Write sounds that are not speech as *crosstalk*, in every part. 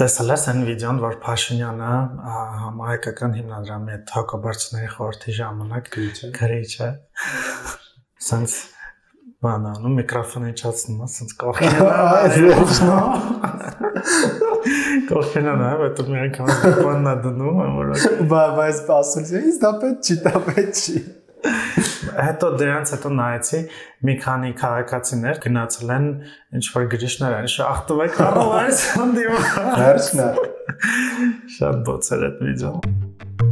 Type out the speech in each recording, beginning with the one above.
տեսել ես այն վիդեոն, որ Փաշինյանը համահայկական հիմնադրամի հետ հակաբարձների խորհրդի ժամանակ գրիչ է։ Սենց բանանում միկրոֆոնը իջացնում, ասենց կողքին։ Կողքին նա, այդ մի անգամ բաննա դնում, որ բայց ասում ես, դա պետք չի, դա պետք չի հետո դրանց հետո նայեցի մի քանի քաղաքացիներ գնացել են ինչ որ գրիշներ են շախտվեք առավայս հանդիում հերցնա շատ բոցեր այդ վիդեոն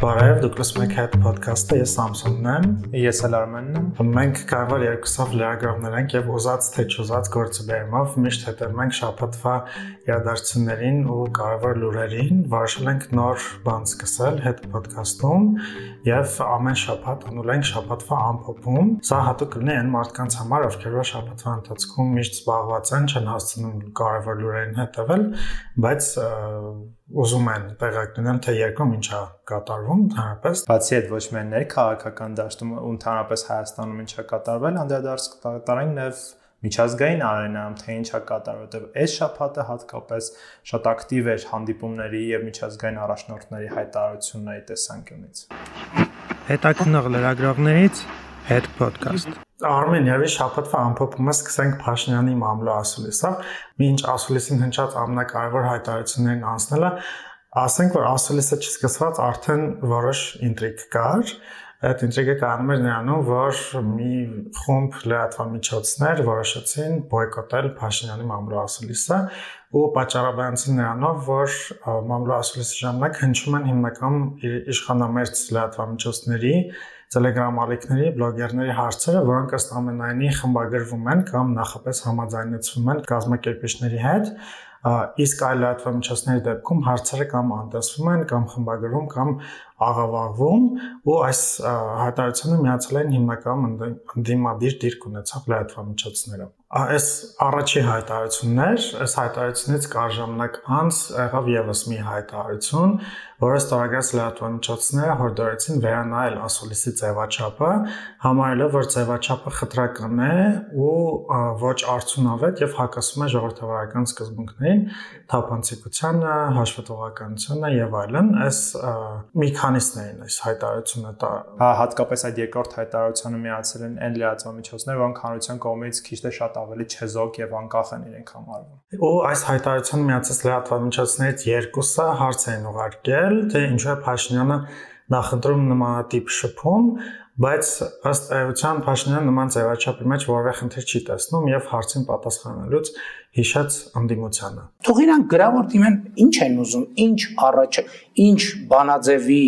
Բարև, դուք լսում եք Head Podcast-ը, ես Սամսոնն եմ։ Ես էլ Արմենն եմ։ Մենք կարևոր երկուսով լրագրողներ ենք եւ ուզած թե չուզած գործը բերումով միշտ հետևում ենք շաբաթվա իրադարձություններին ու կարևոր լուրերին։ Որոշել ենք նոր բան սկսել Head Podcast-ում եւ ամեն շաբաթ անուլ ենք շաբաթվա ամփոփում։ Սա հատուկ կլինի այն մարդկանց համար, ովքեր որ շաբաթվա ընթացքում միշտ զբաղված են, չեն հասցնում կարևոր լուրերին հետևել, բայց ուզում են տեղակ դնել թե երկում ինչա կատարվում ընդհանրապես բացի այդ ոչ միայն ներքաղաքական դաշտում ու ընդհանրապես Հայաստանում ինչա կատարվել անդրադարձ կատարենք նաև միջազգային արենայում թե ինչա կատարվել որտեղ այս շփաթը հատկապես շատ ակտիվ էր հանդիպումների եւ միջազգային առաջնորդների հայտարարությունների տեսանկյունից հետաքնող լրագրողներից հետ podcast Արմենիայի շաբաթվա ամփոփումը սկսենք Փաշինյանի մամլո ասուլիսով։ Մինչ ասուլիսին հնչած ամենակարևոր հայտարարություններն անցնելը, ասենք որ ասուլիսը չսկսված արդեն որոշ ինտրիգ կար։ Այդ ինտրիգը կանում էր նրանում, որ մի խումբ լրատվամիջոցներ որոշեցին բոյկոտել Փաշինյանի մամլո ասուլիսը ու պատճառաբանեցին նրանով, որ մամլո ասուլիսի ժամանակ հնչում են հիմնական իշխանամերձ լրատվամիջոցների Telegram ալիքների, բլոգերների հարցերը, որոնք ըստ ամենայնի խմբագրվում են կամ նախապես համաձայնեցվում են կազմակերպիչների հետ, իսկ այլ լրատվամիջոցների դեպքում հարցերը կամ անտեսվում են կամ խմբագրվում կամ աղավաղվում ու այս հայտարարությունը միացել են հիմնական ընդդիմադիր դիրք ունեցող լրատվամիջոցները այս առաջի հայտարարություններ, այս հայտարարությունից կար ժամանակ անց եղավ եւս մի հայտարարություն, որը ստորագրած լրատվամիջոցները հորդորեցին վերանայել ասուլիսի ձևաչափը, համարելով, որ ձևաչափը խտրական է ու ոչ արդյունավետ եւ հակասում է ժողովրդավարական սկզբունքներին, թափանցիկությանը, հաշվետվողականությանը եւ այլն։ Այս մի քանիսն էին այս հայտարարությունը տա։ Հա, հատկապես այդ երկրորդ հայտարարությանը միացել են այն լրատվամիջոցները, որոնք հանրության կողմից քիչ թե շատ ավելի չեզոք եւ անկախ են իրենք համարվում։ Ու այս հայտարարության միացած լրատվամիջոցներից երկուսը հարց են ուղարկել, թե ինչու է Փաշինյանը նախընտրում նմանատիպ շփում, բայց ըստ էության Փաշինյանը նման ձևաչափի մեջ որևէ խնդիր չի տեսնում եւ հարցին պատասխանելուց հիշած անդիմությանը։ Թող իրանք գրավոր դիմեն, ինչ են ուզում, ինչ առաջ, ինչ բանաձևի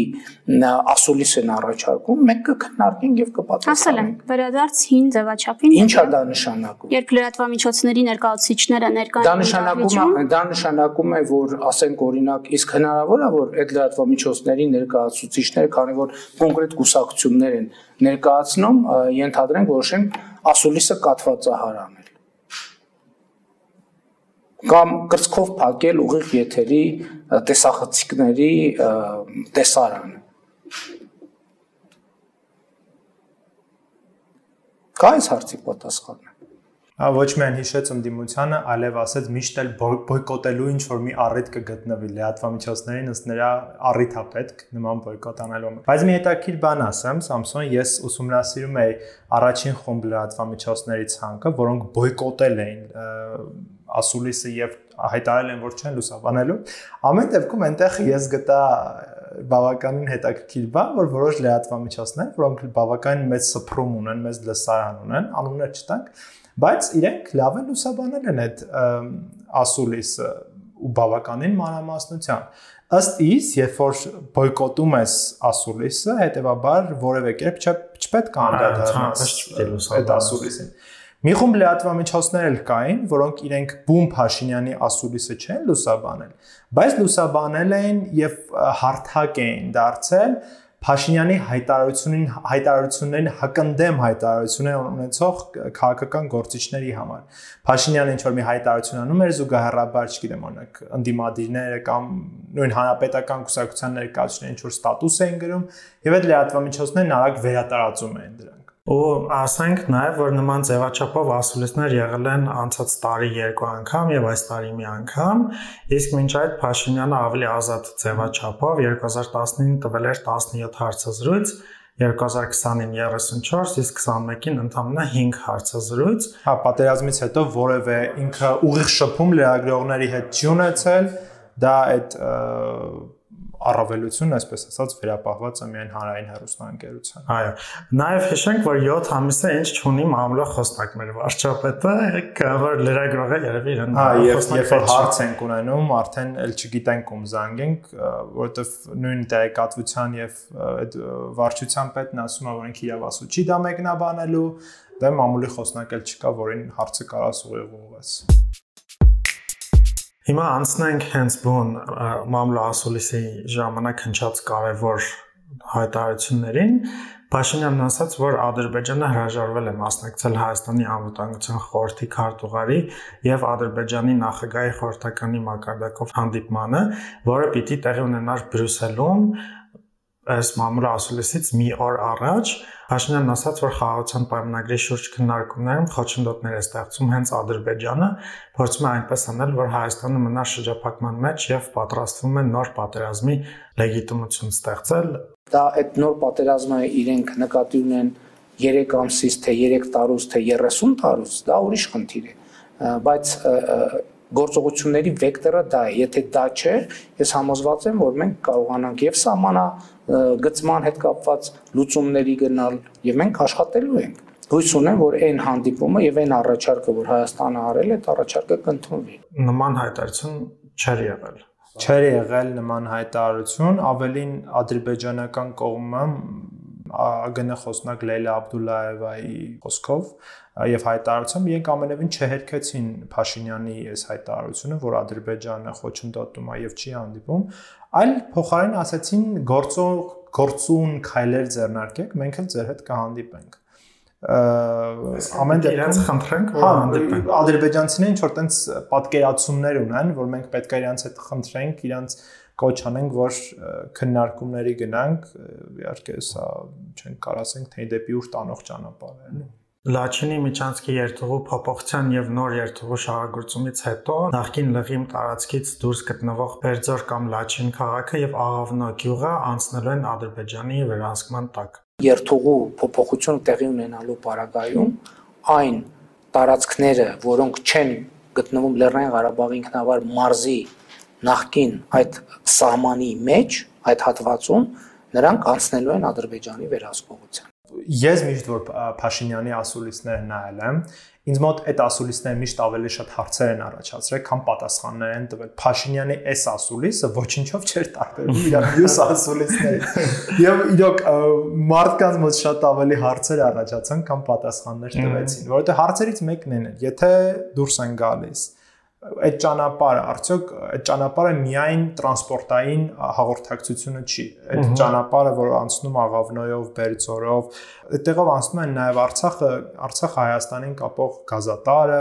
ասուլիս են առաջարկում, մենք կքննարկենք եւ կպատասխանենք։ Ասել եմ, վերադարձ հին ձևաչափին։ Ինչա դա նշանակում։ Երբ լրատվամիջոցների ներկայացուցիչները ներկայ Դա նշանակում է, դա նշանակում է, որ ասենք օրինակ, իսկ հնարավոր է, որ այդ լրատվամիջոցների ներկայացուցիչները, քանի որ կոնկրետ կուսակցություններ են ներկայացնում, ենթադրենք որոշեն ասուլիսը կատվածահար անել կամ կրծքով փակել ուղիղ եթերի տեսախցիկների տեսարանը կա այս հարցի պատասխանը Հա ոչ միայն հիշեց ընդդիմությանը, այլև ասեց միշտ էլ բոյկոտելու ինչ որ մի առիթ կգտնվի լրատվամիջոցներին, ըստ նրա առիթ է պետք նման բոյկոտ անելու։ Բայց մի հետաքրիր բան ասեմ, Samsung ես ուսումնասիրում եի առաջին խումբ լրատվամիջոցների ցանկը, որոնք բոյկոտել էին ասուլիսը եւ հայտարարել են, որ չեն լուսաբանելու։ Ամեն դեպքում այնտեղ ես գտա բավականին հետաքրքիր բան, որ որոշ լրատվամիջոցներ, որոնք բավականին մեծ սփռում ունեն, մեծ լսարան ունեն, անուններ չտանք, բայց իրենք լավ են լուսաբանել են այդ ասուլիսը ու բավականին մանրամասնությամբ ըստ իս, երբ որ բոյկոտում ես ասուլիսը, հետեւաբար որևէ կերպ չպետք է անդրադառնաս այդ ասուլիսին։ Մի խումբ լրատվամիջոցներ էլ կային, որոնք իրենք բում Փաշինյանի ասուլիսը չեն լուսաբանել, բայց լուսաբանել էին եւ հարթակ էին դարձել Փաշինյանի հայտարարությունին հայտարարություններին հակընդդեմ հայտարարություններ ունեցող քաղաքական գործիչների համար։ Փաշինյանը ինչ որ մի հայտարարություն անում էր զուգահեռաբար, չգիտեմ, օրինակ, ընդդիմադիրները կամ նույն հանրապետական կուսակցության ներկայացուցիչները ինչ որ ստատուս էին գրում, եւ այդ լրատվամիջոցներն արագ վերատարածում էին դրանք։ ու ասենք նաև որ նման ձևաչափով ասուլիսներ եղել են անցած տարի երկու անգամ եւ այս տարի մի անգամ իսկ մինչ այդ Փաշինյանը ավելի ազատ ձևաչափով 2019 տվել էր 17 հարցազրույց 2020-ին 34, իսկ 21-ին ընդամենը 5 հարցազրույց։ Հա, պատերազմից հետո որևէ ինքը ուղիղ շփում լրագրողների հետ չի ունեցել, դա այդ առավելությունն, այսպես ասած, վերապահված է միայն հանրային հեռուստաընկերության։ Այո։ Նաև հիշենք, որ 7 ամիսը ինչ չունի մամլո խոսնակ մեր վարչապետը, որ լրագրողը երևի իրեն Հա, եւ երբ որ հարց ենք ունենում, արդեն էլ չգիտենք ում զանգենք, որովհետեւ նույն տեղեկատվության եւ այդ վարչության պետն ասում է, որ ինքը իրավասու չի դա մեկնաբանելու, դե մամուլի խոսնակ էլ չկա, որին հարցը կարաս ուղիղ ուղղես։ Հիմա անցնենք հենց բուն մամլո ասուլիսի ժամանակ հնչած կարևոր հայտարարություններին։ Փաշինյանն ասաց, որ Ադրբեջանը հրաժարվել է մասնակցել Հայաստանի անվտանգության խորհրդի քարտուղարի եւ Ադրբեջանի նախագահի խորհրդականի մակարդակով հանդիպմանը, որը պիտի տեղի ունենար Բրյուսելում այս մամուլը ասուլիսից մի օր առաջ Փաշինյանն ասաց, որ խաղաղության պայմանագրի շուրջ քննարկումներում խոչընդոտներ է ստեղծում հենց Ադրբեջանը, փորձում է այնպես անել, որ Հայաստանը մնա շրջափակման մեջ եւ պատրաստվում է նոր պատերազմի լեգիտիմություն ստեղծել։ Դա այդ նոր պատերազմը իրենք նկատի ունեն 3 ամսից թե 3 տարուց թե 30 տարուց, դա ուրիշ խնդիր է, բայց գործողությունների վեկտորը դա է։ Եթե դա չէ, ես համոզված եմ, որ մենք կարողանանք եւ սահմանա գծման հետ կապված լուծումների գնալ եւ մենք աշխատելու ենք հույս ունեմ, որ այն հանդիպումը եւ այն առաջարկը, որ Հայաստանը արել է, այդ առաջարկը կընդունվի։ Նման հայտարարություն չէր եղել։ Չէր եղել նման հայտարարություն, ավելին ադրբեջանական կողմը ԱԳՆ խոսնակ Լեյլա Աբդուլլաևայի խոսքով եւ հայտարարությամբ իրենք ամենևին չհերքեցին Փաշինյանի այս հայտարարությունը, որ Ադրբեջանը խոչընդոտում է եւ չի հանդիպում, այլ փոխարեն ասացին գործող գործուն քայլեր ձեռնարկեք, մենք էլ ձեր հետ կհանդիպենք ամեն դեպքում իրենց խնդրենք որ հա, հանդիպեն ադրբեջանցիները ինչ որ տենց պատկերացումներ ունեն որ մենք պետք է իրենց հետ խնդրենք իրենց կոչ անենք որ քննարկումների գնանք իհարկե սա չենք կարող ասենք թե դեպի ուր տանող ճանապարհ է Լաչինի Միչանսկի երթուղու փոփոխության եւ նոր երթուղու շահագործումից հետո նախկին լղիմ տարածքից դուրս գտնվող Բերձոր կամ Լաչին քաղաքը եւ Աղավնո գյուղը անցնելու են Ադրբեջանի վերահսկման տակ։ Երթուղու փոփոխությունը տեղի ունենալու պարագայում այն տարածքները, որոնք չեն գտնվում Լեռնային Ղարաբաղի ինքնավար մարզի նախկին այդ սահմանի մեջ, այդ հատվածում, նրանք անցնելու են Ադրբեջանի վերահսկողության ես միշտ որ Փաշինյանի ասուլիսները նայել եմ, ինձ մոտ այդ ասուլիսները միշտ ավելի շատ հարցեր են առաջացրել, քան պատասխաններ են տվել։ Փաշինյանի այս ասուլիսը ոչինչով չէր տարբերվում իր մյուս ասուլիսներից։ *laughs* Եվ իրոք մարդկանց մոտ շատ ավելի հարցեր առաջացան, քան պատասխաններ տվեցին, որովհետեւ հարցերից մեկն են, եթե դուրս են գալիս այդ ճանապարհը արդյոք այդ ճանապարհը միայն տրանսպորտային հաղորդակցությունը չի այդ ճանապարհը որ անցնում աղավնոյով բերձորով այդտեղով անցնում են նաև արցախը արցախը հայաստանին կապող գազատարը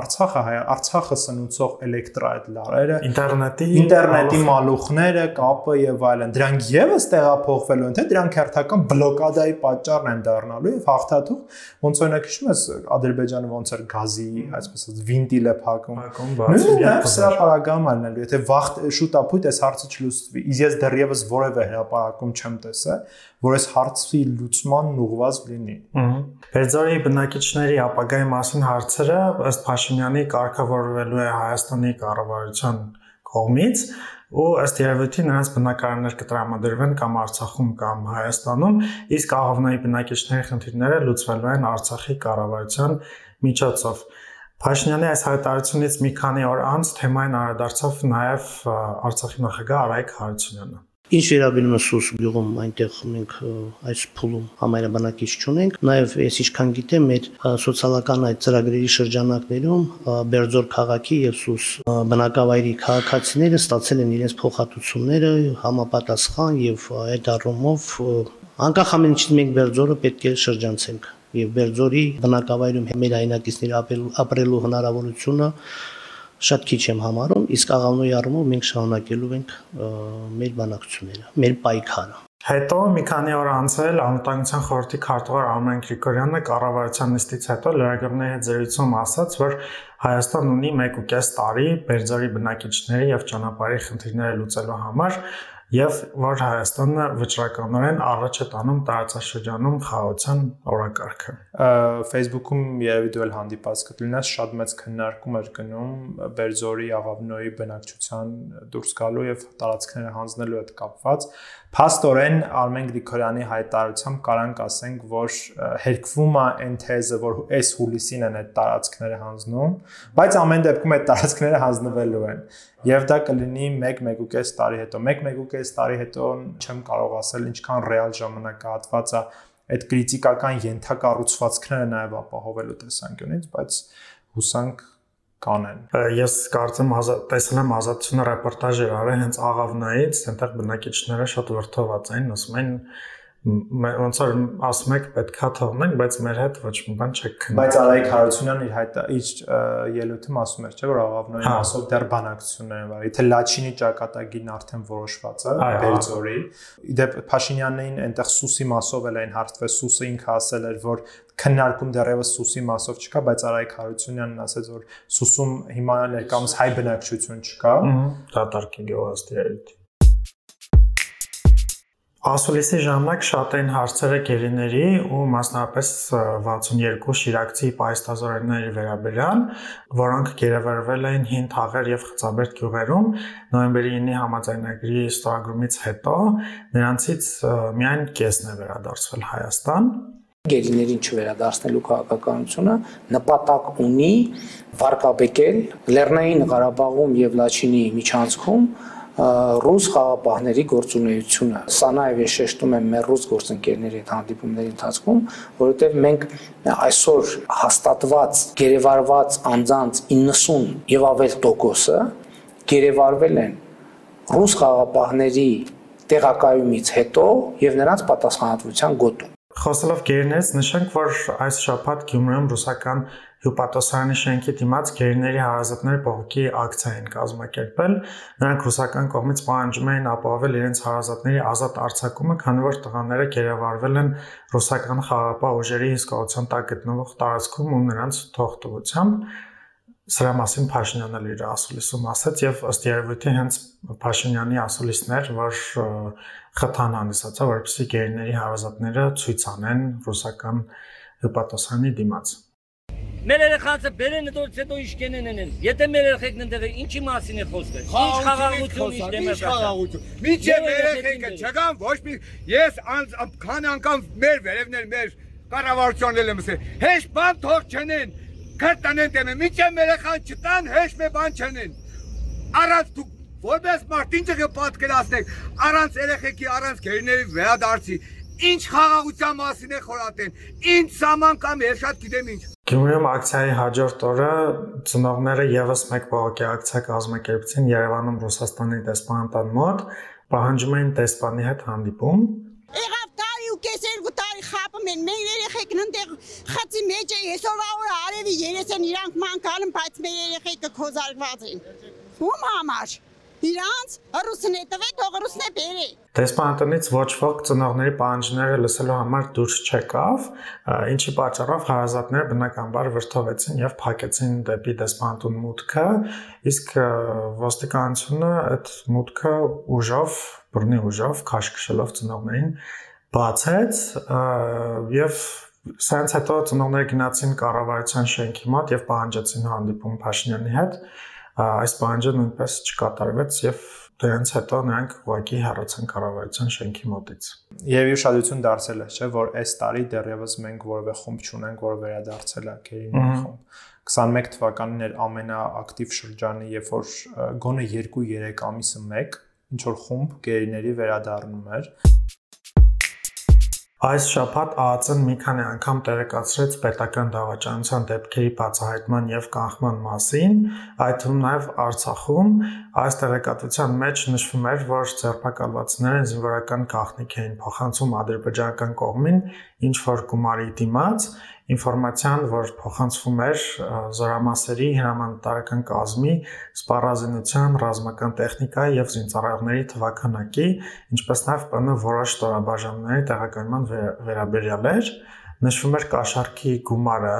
արցախը արցախը սնուցող էլեկտրաայդ լարերը ինտերնետի ինտերնետի մալուխները կապը եւ այլն դրանք եւս տեղափոխվելու են թե դրանք հերթական բլոկադայի պատճառն են դառնալու եւ հաղթաթուղ ոնց օրինակ հիշում ես ադրբեջանը ոնց էր գազի այսպես ասած վինտիլ է փակում բացի նաև սա պարագամ ալնելու եթե վաղ շուտապույտ այս հարցը չլուծվի իսկ ես դեռևս որևէ հրապարակում չեմ տեսել որ այս հարցի լուծման ուղված լինի Բերձորի բնակիչների ապագայի մասին հարցերը ըստ Փաշինյանի կարգավորվելու է Հայաստանի կառավարության կողմից ու ըստ երևույթի նրանց բնակարաններ կտրամադրվեն կամ Արցախում կամ Հայաստանում, իսկ աղավնայի բնակիչների խնդիրները լուծվելու են Արցախի կառավարության միջոցով։ Փաշինյանի այս հայտարարությունից մի քանի օր անց թեմային անդրադարձավ նաև Արցախի նախագահ Արայք Հարությունյանը։ Ինչ վերաբերում է Սուս գյուղում, այնտեղ մենք այս փուլում համայնաբնակիչ չունենք։ Նաև ես ինչքան գիտեմ, մեր սոցիալական այդ ծրագրերի շրջանակներում Բերձոր քաղաքի եւ Սուս բնակավայրի քաղաքացիները ստացել են իրենց փոխհատուցումները համապատասխան եւ այդ առումով անկախ ամեն ինչից մենք Բերձորը պետք է շրջանցենք եւ Բերձորի բնակավայրում մեր հայնակիցների ապրելու հնարավորությունը շատ քիչ եմ համարում, իսկ աղավնոյի առումով մենք շարունակելու ենք մեր բանակցությունները, մեր պայքարը։ Հետո մի քանի օր անցել անվտանգության խորհրդի քարտուղար Արմեն Գրիգորյանը կառավարության նիստից հետո լրագրողների հետ զրույցում ասաց, որ Հայաստան ունի 1.5 տարի Բերձորի բնակիչների եւ ճանապարհի խնդիրները լուծելու համար եւ որ Հայաստանը վճռականորեն առաջ է տանում տարածաշրջանում խաղացան օրակարգը։ Facebook-ում երևի դու էլ հանդիպած կլինես, շատ մեծ քննարկում էր գնում Բերձորի աղավնոյի բնակչության դուրս գալու եւ տարածքները հանձնելու հետ կապված։ Փաստորեն Արմեն Գրիգորյանի հայտարարությամբ կարանք ասենք, որ հերկվում է այն թեզը, որ այս հուլիսին են այդ տարածքները հանձնում, բայց ամեն դեպքում այդ տարածքները հանձնվելու են։ Եվ դա կլինի 1-1.5 տարի հետո։ 1-1.5 տարի հետո չեմ կարող ասել ինչքան ռեալ ժամանակահատված է այդ քրիտիկական ենթակառուցվածքները նաև ապահովելու տեսանկյունից, բայց հուսանք կանեն։ Ես կարծեմ տեսել եմ ազատությունը ռեպորտաժ էր արել հենց աղավնայից, այնտեղ բնակիչները շատ վրթոված էին, ասում են ոնց որ ասում եք պետքա թողնենք, բայց մեր հետ ոչ մի բան չեք քննի։ Բայց Արայիկ Հարությունյանն իր հայտ իր ելույթում ասում էր, չէ՞ որ աղավնոյի հա։ մասով դեռ բանակցություններ են վարի։ Եթե Լաչինի ճակատագիրն արդեն որոշված է Բերձորի, իդեպ Փաշինյաններին այնտեղ Սուսի մասով էլ այն հարցվել, Սուսը ինքը ասել էր, որ քննարկում դեռևս Սուսի մասով չկա, բայց Արայիկ Հարությունյանն ասաց, որ Սուսում հիմա ներկայումս հայ բնակչություն չկա։ Դատարկի գյուղաստիարիտ Ասուլիսի ժամանակ շատ են հարցերը գերիների ու մասնավորապես 62 շիրակցի պայստազորների վերաբերյալ, որոնք գերեվարվել էին հին թաղեր եւ խծաբերդ գյուղերում նոյեմբերի 9-ի համաձայնագրի ստորագրումից հետո, նրանցից միայն կեսն է վերադարձվել Հայաստան գերիներին չվերադարձնելու քաղաքականությունը նպատակ ունի վարկաբեկել Լեռնային Ղարաբաղում եւ Լաչինի միջանցքում ռուս խաղապահների գործունեությունը։ Սա նաև ես շեշտում եմ մեր ռուս գործընկերների հետ հանդիպումների ընթացքում, որովհետև մենք այսօր հաստատված, գերեվարված անձանց 90 եւ ավել տոկոսը գերեվարվել են ռուս խաղապահների տեղակայումից հետո եւ նրանց պատասխանատվության գոտում։ Խոսելով գերներից նշենք, որ այս շաբաթ Գյումրիում ռուսական հյուպատոսարանի շենքի դիմաց գերիների հարազատների բողոքի ակցիա են կազմակերպել։ Նրանք ռուսական կողմից պահանջում էին ապահովել իրենց հարազատների ազատ արձակումը, քանի որ տղաները գերեվարվել են ռուսական խաղապահ ուժերի հսկողության տակ գտնվող տարածքում ու նրանց թողտվությամբ սրա մասին Փաշինյանը իր ասուլիսում ասաց եւ ըստ երևույթի հենց Փաշինյանի ասուլիսներ, որ խթան հանդիսացա, որպեսզի գերիների հարազատները ցույց անեն ռուսական հպատոսանի դիմաց։ Մեր երեխաները բերեն դուրս հետո ինչ կենեն են։ Եթե մեր երեխեքն ընդեղ ինչի մասին է խոսքը։ Ինչ խաղաղություն Ինչ խաղաղություն։ Միջև երեխեքը չկան ոչ մի ես քան անգամ մեր վերևներ մեր կառավարությունն եմ ասել։ Հեշ բան թող չնեն։ Քրտնեն դեմը միջև երեխան չտան հեշ մի բան չնեն։ Առանց դու որպես մարդ ինչ կպատկերացնեք առանց երեխեքի առանց գերիների վերադարձի ինչ խաղաղության մասին է խորատեն ինչ սաման կամ ես շատ գիտեմ ինչ Գյումրիում ակցիայի հաջորդ օրը ծնողները եւս մեկ բողոքի ակցիա կազմակերպեցին Երևանում Ռուսաստանի դեսպանատան մոտ, պահանջում էին դեսպանի հետ հանդիպում։ Եղավ տարի ու կես երկու տարի խապում են, մեր երեխեքն ընդեղ խծի մեջ է, այսօր օրը արևի երես են իրանք մանկալն, բայց մեր երեխեքը քոզարկված են։ Ում համար։ Իրանց ռուսն է տվե, թող ռուսն է բերի։ Դեսպանատնից ոչ ոք ծնողների պահանջները լսելու համար դուրս չեկավ, ինչի պատճառով հարազատները բնականաբար վրթովեցին եւ փակեցին դեպի դեսպանատուն մուտքը, իսկ ոստիկանությունը այդ մուտքը ուժով, բռնի ուժով քաշքշելով ծնողներին բացեց եւ Սրանց հետո ծնողները գնացին կառավարության շենքի մոտ եւ պահանջեցին հանդիպում Փաշինյանի հետ այս պահանջը նույնպես չկատարվեց եւ դրանից հետո նրանք ուղղակի հեռացան կառավարության շենքի մոտից։ Եվ ուշադրություն դարձել է, չէ, որ այս տարի դեռևս մենք որևէ խումբ չունենք, որը վերադարձել է Գերինի խումբ։ 21 թվականին էր ամենաակտիվ շրջանը, երբ որ գոնե 2-3 ամիսը մեկ ինչ որ խումբ գերիների վերադառնում էր։ Այս շաբաթ ԱԱՑ-ն մի քանի անգամ տեղեկացրեց պետական դավաճանության դեպքերի բացահայտման եւ կանխման մասին, այդ թվում նաեւ Արցախում։ Այս տեղեկատվության մեջ նշվում էր, որ ձերբակալվածները զինվորական գաղտնիք էին փոխանցում ադրբեջանական կողմին ինչ որ գումարի դիմաց, ինֆորմացիան, որ փոխանցվում էր զորամասերի հրամանատարական կազմի, սպառազինության, ռազմական տեխնիկայի եւ զինծառայողների թվականակի, ինչպես նաեւ ՊՆ որոշ ստորաբաժանումների տեղականման վերաբերյալ էր նշվում էր կաշառքի գումարը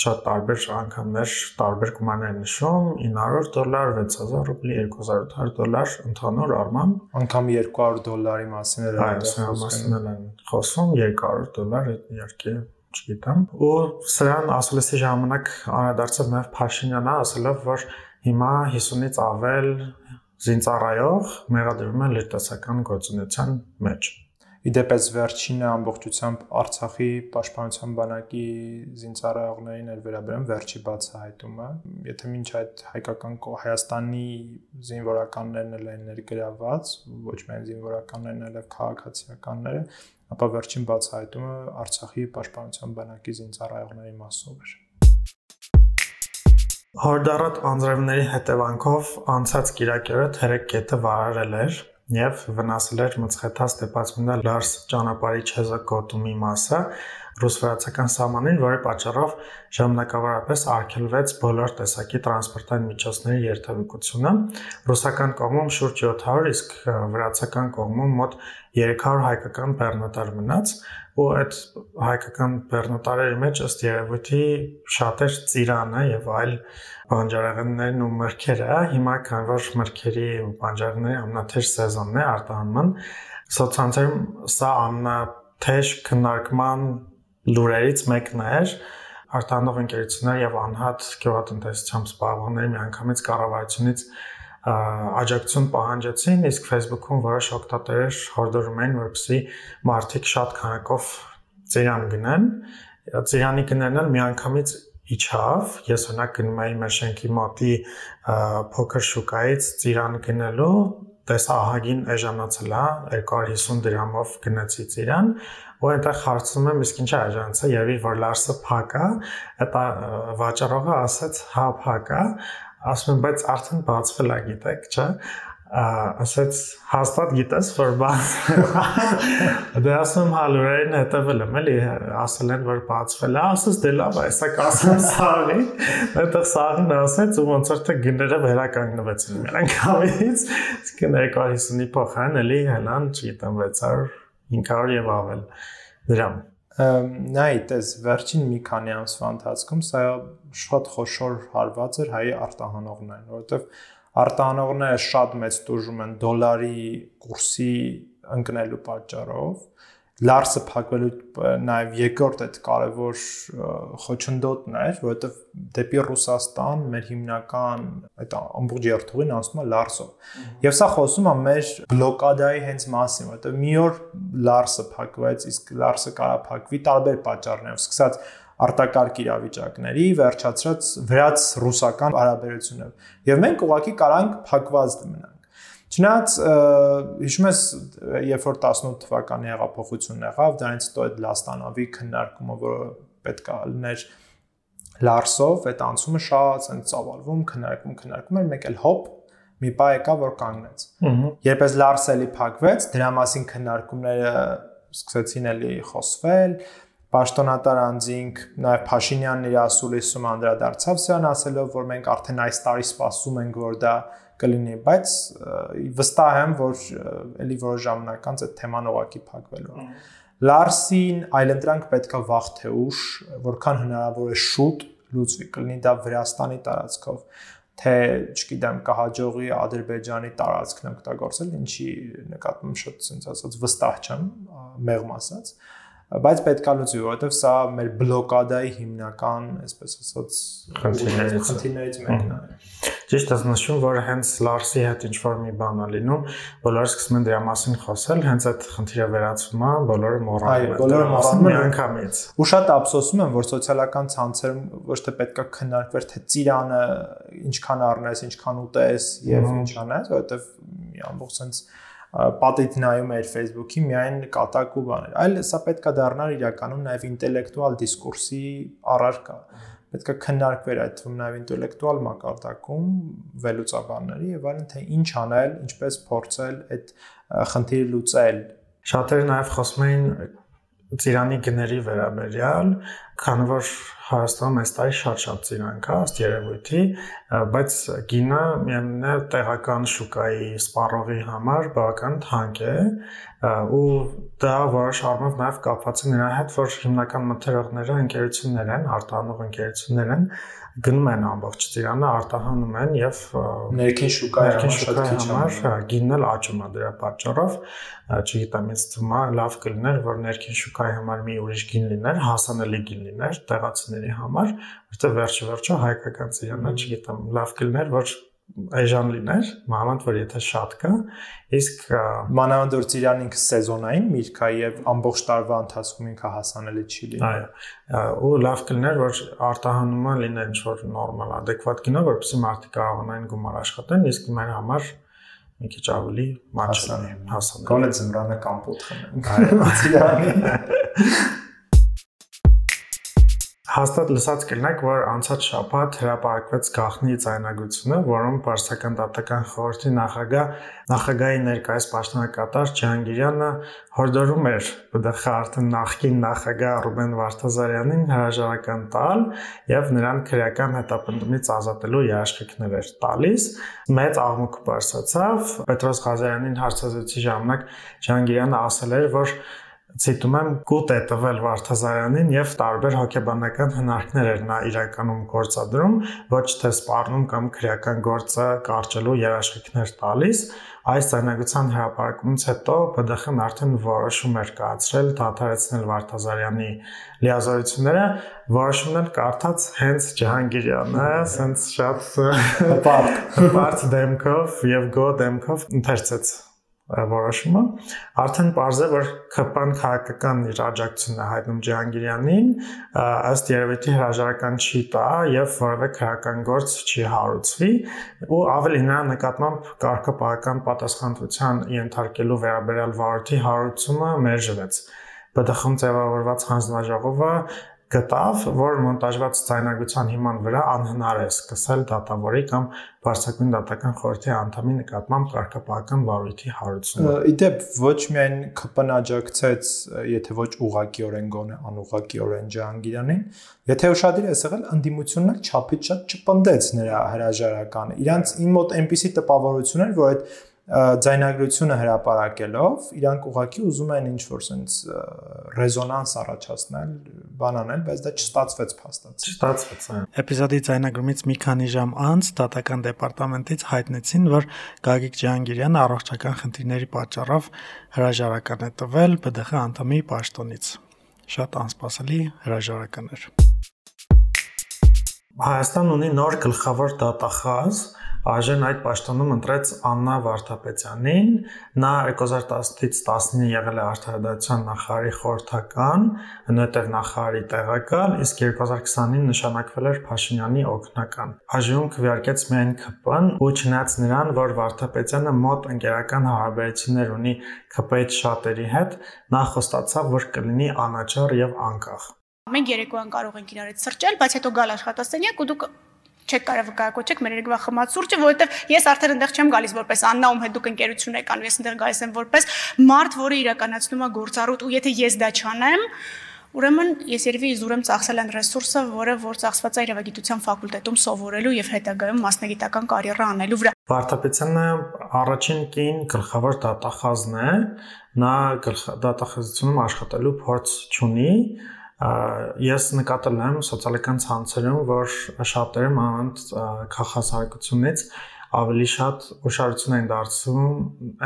շատ տարբեր անգամներ տարբեր գումարներ նշում 900 դոլար 6000 ռուբլի 2800 դոլար ընդհանուր առմամբ անգամ 200 դոլարի մասին խոսում են խոսում 200 դոլար իհարկե չգիտեմ ու սրան ասուլիսի ժամանակ անդրադարձավ նաև Փաշինյանը ասելով որ հիմա 50-ից ավել զինծառայող մեղադրվում են լրտեսական գործունեության մեջ Իդեպս վերջինը ամբողջությամբ Արցախի պաշտպանության բանակի զինծառայողներին էր վերաբերում վերջի բացահայտումը։ Եթե ոչ այդ հայկական Հայաստանի զինվորականներն էլ են ներգրաված, ոչ միայն զինվորականներն, այլև քաղաքացիականները, ապա վերջին բացահայտումը Արցախի պաշտպանության բանակի զինծառայողների մասով էր։ Հորդարատ անձրևների հետևանքով անցած Կիրակերը թերեկ կետը վարարել էր եւ վնասել էր մցխետա Ստեփացմինա Լարս ճանապարհի չեզակոտումի մասը ռուս-վրացական սահմանին, որի պատճառով ժամանակավորապես արգելվեց բոլոր տեսակի տրանսպորտային միջոցների երթևեկությունը։ Ռուսական կողմում շուրջ 700, իսկ վրացական կողմում մոտ 300 հայկական բեռնատար մնաց, ու այդ հայկական բեռնատարերի մեջ ըստ երևույթի շատ էր ծիրանը եւ այլ բանջարեղեններն ու մրգերը հիմա քան որ մրգերի ու բանջարեղենների ամնաթեժ սեզոնն է արտահանման սոցցանցերում սա ամնաթեժ քննարկման լուրերից մեկն էր արտահանող ընկերություններ եւ անհատ գյուղատնտեսությամբ զբաղվողների միանգամից կառավարությունից աջակցություն պահանջեցին, իսկ Facebook-ում որոշ օգտատերեր հորդորում էին, որպեսզի մարդիկ շատ քանակով ծիրան գնեն։ Ծիրանի գնելն էլ միանգամից իջավ։ Ես օրինակ գնում էի մեր շենքի մոտի փոքր շուկայից ծիրան գնելու, տեսա ահագին էժանացել է 250 դրամով գնացի ծիրան ու այնտեղ հարցնում եմ իսկ ինչա էժանացա երևի որ լարսը փակ է դա վաճառողը ասաց հա փակ է ասում եմ բայց արդեն բացվել է գիտեք չէ ասաց հաստատ գիտես որ բաց դե ասում հալուրերին հետևել եմ էլի ասել են որ բացվել է ասես դե լավ է սա կասեմ *laughs* սաղի այդտեղ սաղին ասեց ու ոնց որ թե գները վերականգնվեցին նրանք ավից իսկ 250-ի փոխարեն էլի հենան չգիտեմ 600 500 եւ ավել դրամ նայ տես վերջին մի քանի ամսվա ընթացքում սա շատ խոշոր հարված էր հայ արտահանողներին, որովհետև արտահանողները շատ մեծ տուժում են դոլարի կուրսի ընկնելու պատճառով լարսը փակվելու նաև երկրորդ այդ կարևոր խոչընդոտն էր, որովհետև դեպի Ռուսաստան մեր հիմնական այդ ամբողջ երթուղին անցնում է լարսով։ Եվ սա խոսում է մեր բլոկադայի հենց մասին, որովհետև մի օր լարսը փակվեց, իսկ լարսը կարա փակվի տարբեր պատճառներով, սկսած արտակարգ իրավիճակների, վերջացրած վրաց ռուսական հարաբերություններով։ Եվ մենք ուղղակի կարանք փակված մնանք Չնայած հիշում ես երբ որ 18 թվականի հեղափոխությունն եղավ, դրանից հետո այդ լաստանավի քննարկումը, որը պետք է լիներ Լարսով, այդ անցումը շատ ցենց ծավալվում, քննարկում, քննարկում էր, մեկ էլ հոպ մի պա եկա որ կանգնեց։ Երբ էս Լարսելի փակվեց, դրա մասին քննարկումները սկսեցին էլի խոսվել, Պաշտոնատար անձինք նաև Փաշինյանն իր ասուլիսում անդրադարձավ սրան ասելով, որ մենք արդեն այս տարի սպասում ենք, որ դա կլինի, բայց վստահ եմ, որ ելի որոշ ժամանակ անց այդ թեման ուղակի փակվելու է։ Լարսին այլընտրանք պետքա վաղ թե ուշ, որքան հնարավոր է շուտ լուծվի, կլինի դա Վրաստանի տարածքով, թե, չգիտեմ, կհաջողի Ադրբեջանի տարածքն օգտագործել, ինչի նկատմամբ շատ sense ասած վստահ չեմ, մեղմ ասած, բայց պետքա լուծվի, որովհետև սա մեր բլոկադայի հիմնական, այսպես ասած, խնդիրներից մեկն է։ Ճիշտ ես նշում, որ հենց Լարսի հետ ինչ որ մի բան է լինում, բոլորը սկսում են դրա մասին խոսել, հենց այդ խնդիրը վերացվում է, բոլորը մոռանում են։ Այո, բոլորը մոռանում են անգամից։ Ու շատ ափսոսում եմ, որ սոցիալական ցանցերում ոչ թե պետքա քննարկվեր թե ծիրանը ինչքան առնես, ինչքան ուտես եւ ինչ անես, որովհետեւ մի ամբողջ sense պատիտ նայում էր Facebook-ի միայն կատակ ու բաներ, այլ սա պետքա դառնար իրականում նաև ինտելեկտուալ դիսկուրսի առարկա պետք է քննարկվեր այդ թվում նաև ինտելեկտուալ մակարդակում վերլուծաբանների եւ այլն թե ինչ անել, ինչպես փորձել այդ խնդիրը լուծել։ Շատերը նաև խոսում էին ծիրանի գների վերաբերյալ, քանի որ Հայաստանում այս տարի շատ-շատ ծիրան կա ըստ երևույթի, բայց գինը միևնույն է տեղական շուկայի սպառողի համար բավական թանկ է ու դա որոշ առումով նաև կապված է նրա հետ, որ հիմնական մթերողները ընկերություններ են, արտանող ընկերություններ են, գնում են ամբողջ ծիրանը, արտահանում են եւ ներքին շուկայի համար շատ քիչ համար, հա, գինն էլ աճում է դրա պատճառով, չգիտեմ, ինձ թվում է լավ կլիներ, որ ներքին շուկայի համար մի ուրիշ գին լիներ, հասանելի գին լիներ տեղացիների համար, որտեղ վերջի վերջո հայկական ծիրանը, չգիտեմ, լավ կլիներ, որ այժմ լիներ, մանավանդ որ եթե շատ կա, իսկ մանավանդ որ ծիրան ինքը սեզոնային միրգ է եւ ամբողջ տարվա ընթացքում ինքը հասանելի չի լինի։ Այո։ Ու լավ կլիներ որ արտահանումը լիներ ինչ որ նորմալ, adekvat գինը, որովհետեւ մարդիկ կարողանային գումար աշխատեն, իսկ մեր համար մի քիչ ավելի մաչալի հասանելի։ Գոնե ձմռանը կամպոտ խմենք։ Այո, *laughs* ծիրանի *laughs* Հաստատ լսած կլինեք, որ անցած շաբաթ հրապարակվեց գախնի ցայնագրությունը, որում Պարսկական դատական խորհրդի նախագահ նախագահի ներկայիս պաշտոնակատար Ջհանգիրյանը հորդորում էր ԲԴԽ արդեն նախկին նախագահ Ռուբեն Վարդազարյանին հրաժարական տալ եւ նրան քրեական հետապնդումից ազատելու երաշխիքներ էր տալիս։ Մեծ աղմուկ բարձրացավ։ Պետրոս Ղազարյանին հարցազրույցի ժամանակ Ջհանգիրյանը ասել էր, որ ցիտում եմ կուտ է տվել Վարդազարյանին եւ տարբեր հոգեբանական հնարքներ էր նա իրականում գործադրում, ոչ թե սպառնում կամ քրեական գործը կարճելու երաշխիքներ տալիս։ Այս ցանագության հրապարակումից հետո ԲԴԽ-ն արդեն որոշում էր կայացրել դադարեցնել Վարդազարյանի լիազորությունները, որոշումն էլ կարդաց հենց Ջահանգիրյանը, ասենց շատ բարդ բարդ *laughs* դեմքով եւ գո դեմքով ընթերցեց որոշումը արդեն parz է որ ԿՊ-ն քաղաքական իր աջակցությունն է հայտնում Ջահանգիրյանին ըստ երևույթի հրաժարական չի տա եւ որևէ քաղաքական գործ չի հարուցվի ու ավելի նրա նկատմամբ կարգապահական պատասխանատվության ենթարկելու վերաբերյալ վարորդի հարուցումը մերժվեց ԲԴԽ-ում ձևավորված հանձնաժողովը գտավ, որ մոնտաժված ցայնագրության հիման վրա անհնար է սկսել դատավորի կամ Բարսակուն դատական խորհրդի անդամի նկատմամբ կարգապահական վարույթի հարուցումը։ Իդեպ ոչ միայն ԿՊՆ աջակցեց, եթե ոչ ուղակիորեն գոնե անուղակիորեն Ջահանգիրանին, եթե ուշադիր ես եղել, ընդդիմությունն էլ չափից շատ չպնդեց նրա հրաժարականը։ Իրանց իմ մոտ այնպիսի տպավորություն էր, որ այդ ձայնագրությունը հրապարակելով իրանք ուղակի ուզում են ինչ որ sense ռեզոնանս առաջացնել, բան անել, բայց դա չստացվեց փաստացի։ Չստացվեց, այո։ Էպիզոդի ձայնագրումից մի քանի ժամ անց դատական դեպարտամենտից հայտնեցին, որ Գագիկ Ջահանգիրյանը առողջական խնդիրների պատճառով հրաժարական է տվել ԲԴԽ անդամի պաշտոնից։ Շատ անսպասելի հրաժարական էր։ Հայաստան ունի նոր գլխավոր դատախազ, Այժմ այդ պաշտոնում ընտրեց Աննա Վարդապետյանին, նա 2010-ից 19 եղել է արդարադատության նախարարի խորհրդական, այնուհետև նախարարի տեղակալ, իսկ 2020-ին նշանակվել էր Փաշինյանի օգնական։ Այժմ քվեարկեց միայն ԿՊ-ն ու չնայած նրան, որ Վարդապետյանը մոտ ընկերական հարաբերություններ ունի ԿՊ-ի շատերի հետ, նա խոստացավ, որ կլինի անաչառ եւ անկախ։ Մենք երեկոյան կարող ենք իրար հետ սրճել, բայց հետո գալ աշխատասենյակ ու դուք չեք կարող վկայակոչեք մեր երկվա խմած սուրճը, որովհետև ես արդեն այնտեղ չեմ գալիս որպես Աննա, ում հետ դուք ընկերություն եք անում, ես այնտեղ գալիս եմ որպես մարդ, որը իրականացնում է գործառույթ ու եթե ես դա չանեմ, Ուրեմն ես երևի իզուրեմ ծախսել այն ռեսուրսը, որը որ ծախսված է իրավագիտության ֆակուլտետում սովորելու եւ հետագայում մասնագիտական կարիերա անելու վրա։ Վարդապետյանը առաջին կին գլխավոր դատախազն է, նա դատախազությունում աշխատելու փորձ չունի, ես նկատել եմ սոցիալական ցանցերում, որ շատերը մանավանդ քաղաքասարակությունից ավելի շատ ուշադրություն են դարձում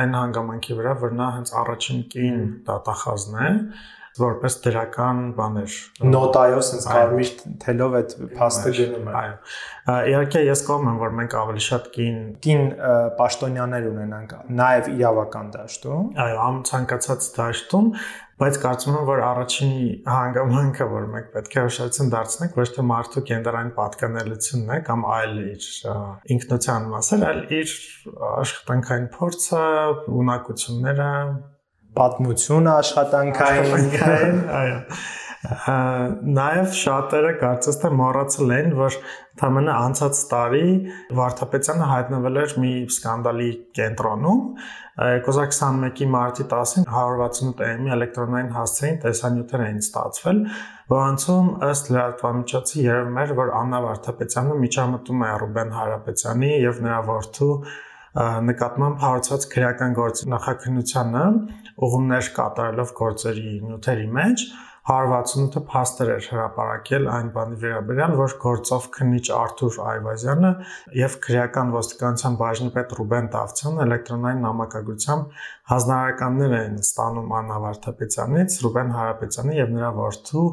այն հանգամանքի վրա, որ նա հենց առաջին կին դատախազն է, որպես դրական բաներ նոտայով sense կարմիր թելով այդ փաստը գնում է այո իհարկե ես կողմ եմ որ մենք ավելի շատ կին կին պաշտոնյաներ ունենանք նաև իրավական դաշտում այո ամ ցանկացած դաշտում բայց կարծում եմ որ առաջին հանգամանքը որ մենք պետք է ուշադրություն դարձնենք ոչ թե մարդու կենտրոնային պատկանելությունն է կամ այլ իր ինքնության մասը այլ իր աշխատանքային փորձը ունակությունները պատմությունը աշխատանքային, այո։ Նաև շատերը կարծես թե մոռացել են, որ Թամենը անցած տարի Վարդապետյանը հայտնվել էր մի սկանդալի կենտրոնում 2021-ի մարտի 10-ին 168 AM-ի էլեկտրոնային հասցեին տեսանյութեր էին ստացվել, որոնցում ըստ լրատվամիջոցի երևում էր, որ Աննա Վարդապետյանը միջամտում է Ռուբեն Հարապետյանի եւ նրա որդու նկատմամբ հարուցած քրեական գործի նախաքննությանը ուղումներ կատարելով գործերի նյութերի մեջ 168-ը փաստեր էր հրապարակել այն բանի վերաբերյալ, որ գործով քննիչ Արթուր Այվազյանը եւ քրեական ոստիկանության բաժնի պետ Ռուբեն Տավցյանը էլեկտրոնային նամակագրությամբ հանրահարականներ են ստանում Աննա Վարդապետյանից, Ռուբեն Հարապետյանի եւ նրա որդու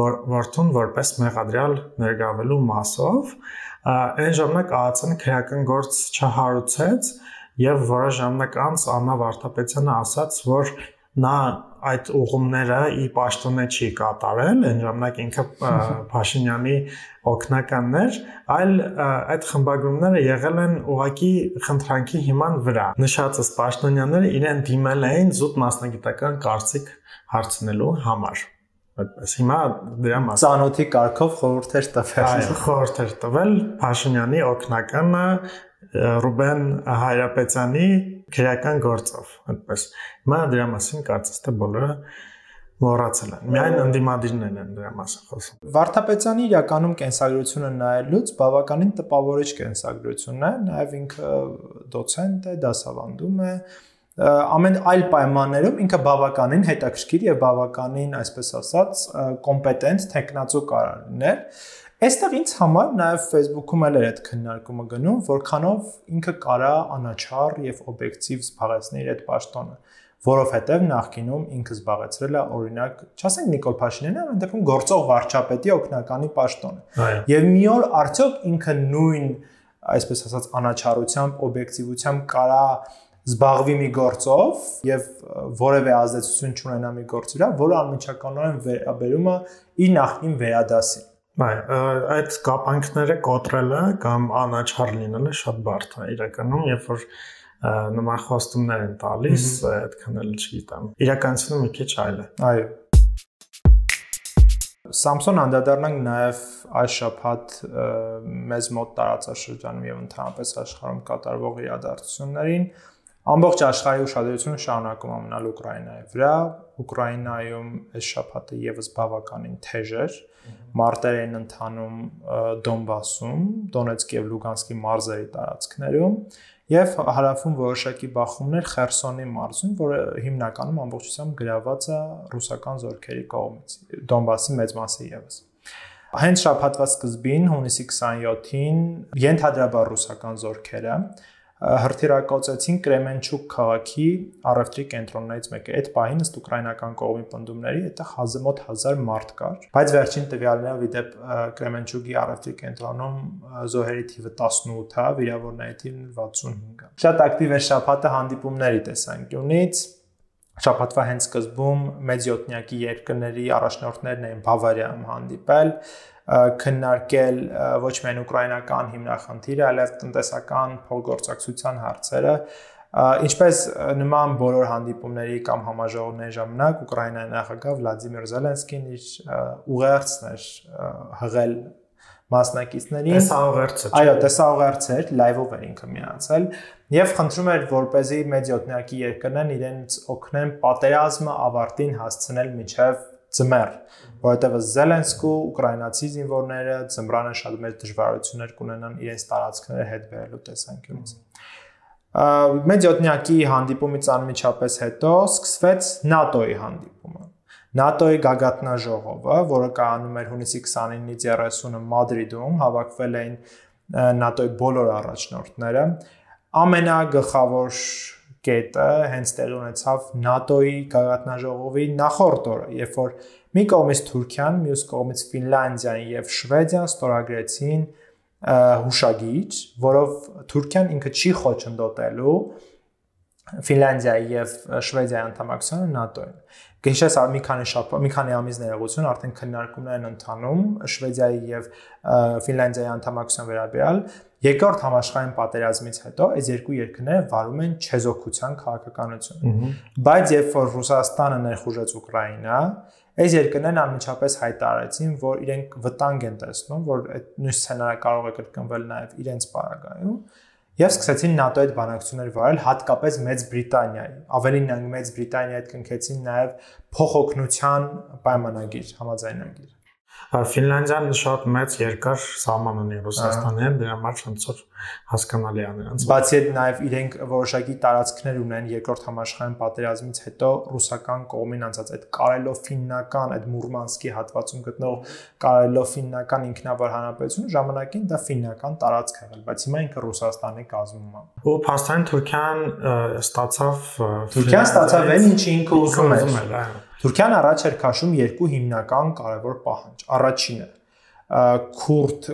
որ, որդուն որպես մեղադրյալ ներգրավելու մասով այն ժամանակ ԱԱՑ-ն քրեական գործ չհարուցեց եւ որոշ ժամանակ անց Աննա Վարդապետյանը ասաց, որ նա այդ ուղումները ի պաշտոնե չի կատարել, այն ժամանակ ինքը Փաշինյանի օկնականներ, այլ այդ խմբագրումները եղել են ուղակի խնդրանքի հիման վրա։ Նշածս պաշտոնյաները իրեն դիմել էին զուտ մասնագիտական կարծիք հարցնելու համար այդպես հիմա դրա մասին ծանոթի կարգով խորհուրդեր տվել այո խորհուրդեր տվել Փաշինյանի օկնականը Ռուբեն Հայրապետյանի քրեական գործով, այդպես։ Հիմա դրա մասին կարծես թե բոլորը մոռացել են։ Միայն ընդդիմադիրներն են դրա մասին խոսում։ Վարդապետյանի իրականում կենսագրությունը նայելուց բավականին տպավորիչ կենսագրությունն է, նաև ինքը դոցենտ է, դասավանդում է, ամեն այլ պայմաններում ինքը բավականին հետաքրքիր եւ բավականին, այսպես ասած, կոմպետենտ տեխնացու կարող լինել Այստեղ ինձ համար նաև Facebook-ում էլ էր այդ քննարկումը գնում, որքանով ինքը կարա անաչառ եւ օբյեկտիվ զբաղեցնել այդ պաշտոնը, որովհետեւ նախկինում ինքը զբաղեցրել է օրինակ, չասենք Նիկոլ Փաշինյանը, այն դեպքում գործող վարչապետի օկնականի պաշտոնը։ Եվ մի օր արդյոք ինքը նույն, այսպես ասած, անաչառությամբ, օբյեկտիվությամբ կարա զբաղվի մի գործով եւ որևէ ազդեցություն չունենա մի գործի վրա, որը անմիջականորեն վերաբերում է իր նախին վերադասին։ Այ այդ կապանքները կոտրելը կամ անաչառ լինելը շատ բարդ է իրականում, երբ որ նման խոստումներ են տալիս, այդքան էլ չգիտեմ։ Իրականությունը մի քիչ այլ է։ Այո։ Samsung անդրադառնանք նաև այս շփաթ մեզ մոտ տարածաշրջանում եւ ընդհանրապես աշխարհում կատարվող իրադարձություններին, Ամբողջ աշխարհի ուշադրությունը շարունակում է մնալ Ուկրաինայի վրա։ Ուկրաինայում այս շաբաթը եւս բավականին թեժ էր։ Մարտեր են ընթանում Դոնբասում, Դոնեցկ եւ Լուգանսկի մարզերի տարածքներում եւ հարավում որոշակի բախումներ Խերսոնի մարզում, որը հիմնականում ամբողջությամբ գրաված է ռուսական զորքերի կողմից։ Դոնբասի մեծ մասը եւս։ Հենց շաբաթվա սկզբին հունիսի 27-ին ենթադրաբար ռուսական զորքերը հրթիռակոծեցին Կրեմենչուկ քաղաքի առևտրի կենտրոններից մեկը։ Այդ պահին ըստ ուկրաինական կողմի պնդումների այդտեղ հազմոտ 1000 մարդ կար, բայց վերջին տվյալներով իդեպ Կրեմենչուկի առևտրի կենտրոնում զոհերի թիվը 18 է, վիրավորների թիվը 65 է։ Շատ ակտիվ է շփաթը հանդիպումների տեսանկյունից Շաբաթվա հենց սկզբում մեծ յոթնյակի երկրների առաջնորդներն էին Բավարիայում հանդիպել, քննարկել ոչ միայն ուկրաինական հիմնախնդիրը, այլև տնտեսական փոխգործակցության հարցերը, Ինչպես նման բոլոր հանդիպումների կամ համաժողովների ժամանակ Ուկրաինայի նախագահ Վլադիմիր Զելենսկին իր ուղերձն էր հղել մասնակիցներին։ Տեսաուղերձ է։ Այո, տեսաուղերձ էր, լայվով էր ինքը միացել եւ խնդրում էր, որպեսզի մեդիոտնյակի երկրներն իրենց օգնեն պատերազմը ավարտին հասցնել միջև ծմեր, որովհետև Զելենսկու ուկրաինացի զինվորները ծմրանը շատ մեծ դժվարություններ կունենան իրենց տարածքները հետ բերելու տեսանկյունից։ Մեդիոտնյակի հանդիպումից անմիջապես հետո սկսվեց ՆԱՏՕ-ի հանդիպումը։ ՆԱՏՕ-ի գագաթնաժողովը, որը կայանում էր հունիսի 29-ից 30-ը Մադրիդում, հավաքվել էին ՆԱՏՕ-ի բոլոր առաջնորդները։ Ամենագլխավոր կետը հենց տեղի ունեցավ ՆԱՏՕ-ի գաղտնաժողովի նախորդ օրը, երբ որ մի կողմից Թուրքիան, մյուս կողմից Ֆինլանդիան եւ Շվեդիան ստորագրեցին հուշագիր, որով Թուրքիան ինքը չի խոչընդոտելու Ֆինլանդիայի եւ Շվեդիայի անդամակցությունը ՆԱՏՕ-ին։ Գիշես մի քանի շաբաթ, մի քանի ամիս ներողություն արդեն քննարկումներ են ընթանում Շվեդիայի եւ Ֆինլանդիայի անդամակցության վերաբերյալ Երկրորդ համաշխարհային պատերազմից հետո այս երկու երկրները վարում են չեզոքության քաղաքականություն։ Բայց երբ որ Ռուսաստանը ներխուժեց Ուկրաինա, այս երկրներն անմիջապես հայտարարեցին, որ իրենք վտանգ են տեսնում, որ այդ նույն սցենարը կարող է կրկնվել նաև իրենց պարագայում եւ սկսեցին ՆԱՏՕ-ի հետ բանակցություններ վարել, հատկապես Մեծ Բրիտանիայի։ Ավելին նրանք Մեծ Բրիտանիայի հետ կնքեցին նաև փոխօգնության պայմանագիր, համաձայնագիր։ Ֆինլանդիան շատ մեծ երկար սահման ունի Ռուսաստանի հետ, դրա համար ոնց որ հասկանալի է նրանց։ Բացի այդ նաև իրենք որոշակի տարածքներ ունեն երկրորդ համաշխարհային պատերազմից հետո ռուսական կողմին անցած այդ Կարելո-ֆիննական, այդ Մուրմանսկի հատվածում գտնող Կարելո-ֆիննական ինքնավար հանրապետությունը ժամանակին դա ֆիննական տարածք եղել, բայց հիմա ինքը Ռուսաստանի կազմում է։ Ու փաստորեն Թուրքիան ստացավ Թուրքիան ստացավ այն, ինչ ինքը ուզում էր։ Թուրքիան առաջ էր քաշում երկու հիմնական կարևոր պահանջ։ Առաջինը քուրդ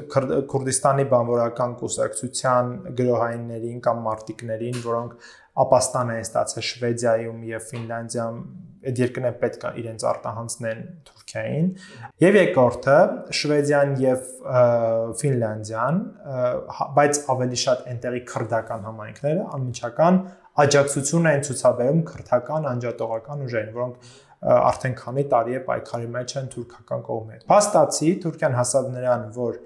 Քուրդիստանի բանվորական կուսակցության գրոհայիններին կամ մարտիկներին, որոնք ապաստան են ստացել Շվեդիայում եւ Ֆինլանդիայում, այդ երկրները պետք է իրենց արտահանցնեն Թուրքիային։ Եւ երկրորդը Շվեդիան եւ Ֆինլանդիան, բայց ավելի շատ այնտեղի քրդական համայնքները անմիջական աջակցություն են ցուցաբերում քրդական անջատողական ուժերին, որոնք արդեն քանի տարի է պայքարի մեջ են թուրքական կողմի հետ։ Փաստացի Թուրքիան հասավ նրան, որ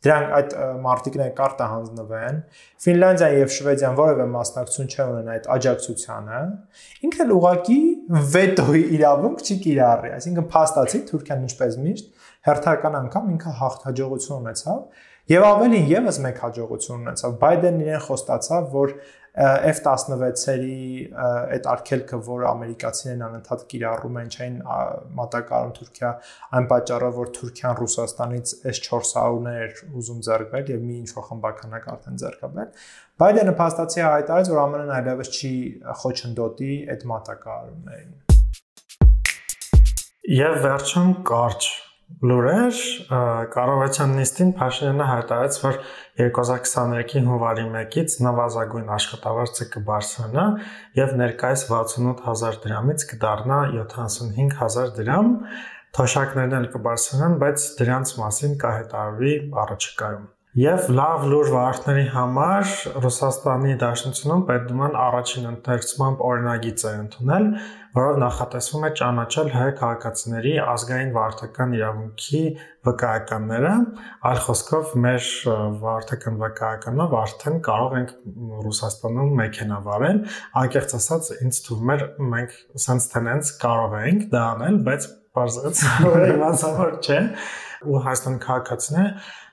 դրանք այդ մարտիկները կարտա հանձնվեն, Ֆինլանդիան եւ Շվեդիան որևէ մասնակցություն չեն ունեն այդ աջակցությանը, ինքը էլ ուղակի վետոյի իրավունք չի կիրառի, այսինքն փաստացի Թուրքիան ինչպես միշտ հերթական անգամ ինքը հաղթաջողություն ունեցավ եւ ավելին եւս մեկ հաջողություն ունեցավ։ Բայդենն իրեն խոստացավ, որ F16-երի այդ արկելքը, որ ամերիկացիներն անընդհատ կիրառում են, չէին մատակարարում Թուրքիա, այն պատճառով, որ Թուրքիան Ռուսաստանից S400-ներ ուզում ձեռքբերել եւ մի ինչ-որ խմբականակ արդեն ձեռքաբերել։ Բայդենը փաստացի հայտարարեց, որ ԱՄՆ-ն այլևս չի խոչընդոտի այդ մատակարարումներին։ Եվ վերջում կարճ լուրեր կառավարության նիստին Փաշինյանը հայտարարեց, որ 2023-ի հունվարի 1-ից նվազագույն աշխատավարձը կբարձրանա եւ ներկայիս 68000 դրամից կդառնա 75000 դրամ։ Թոշակներն էլ կբարձրանան, բայց դրանց մասին կհետարվի առաջիկայում։ Եվ լավ լուր վարորդների համար Ռուսաստանի Դաշնությունում Պետդուման առաջին ընթերցմամբ օրինագիծ է ընդունել, որով նախատեսվում է ճանաչել հայ քաղաքացիների ազգային վարորդական իրավունքի վկայականները, այլ խոսքով մեր վարորդական վկայականով արդեն կարող ենք Ռուսաստանում մեքենա վարել, անկեղծ ասած ինձ թվում է մենք sense tenants կարող ենք դա անել, բայց բարձրաց որ *laughs* իմացավոր չէ ու Հայաստան քաղաքացիները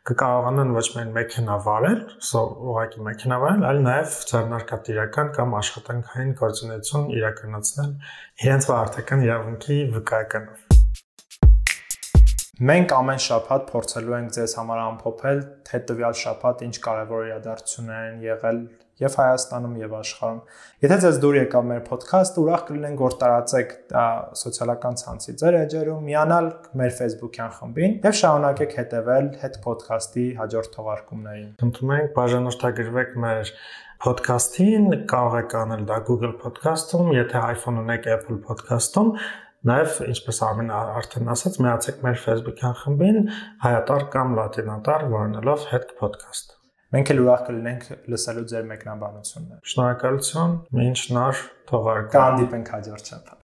կկարողանան ոչ միայն մեքենա վարել, սա ուղղակի մեքենա վարել, այլ նաև ձեռնարկատիրական կամ աշխատանքային գործունեություն իրականացնել իրենց վարորդական իրավունքի վկայականով։ Մենք ամեն շաբաթ փորձելու ենք ձեզ համար ամփոփել, թե տվյալ շաբաթ ինչ կարևոր իրադարձություններ են եղել եւ Հայաստանում եւ աշխարհում։ Եթե ձեզ դուր եկավ մեր ոդքասթը, ուրախ կլինենք, որ տարածեք սոցիալական ցանցի ձեր էջերում, միանալ մեր Facebook-յան խմբին եւ շարունակեք հետեւել հետ ոդքասթի հաջորդ թողարկումներին։ Խնդրում ենք բաժանորդագրվեք մեր podcast-ին, կարող եք անել դա Google Podcast-ում, եթե iPhone ունեք Apple Podcast-ում, Նաև ինչպես Արմեն արդեն ասաց, միացեք մեր Facebook-յան խմբին հայատար կամ լատինատար որոնելով հետ podcast։ Մենք էլ ուրախ կլինենք լսելու ձեր մեկնաբանությունները։ Շնորհակալություն, մինչ նոր թողարկում։ Կհանդիպենք հաջորդ շաբաթ։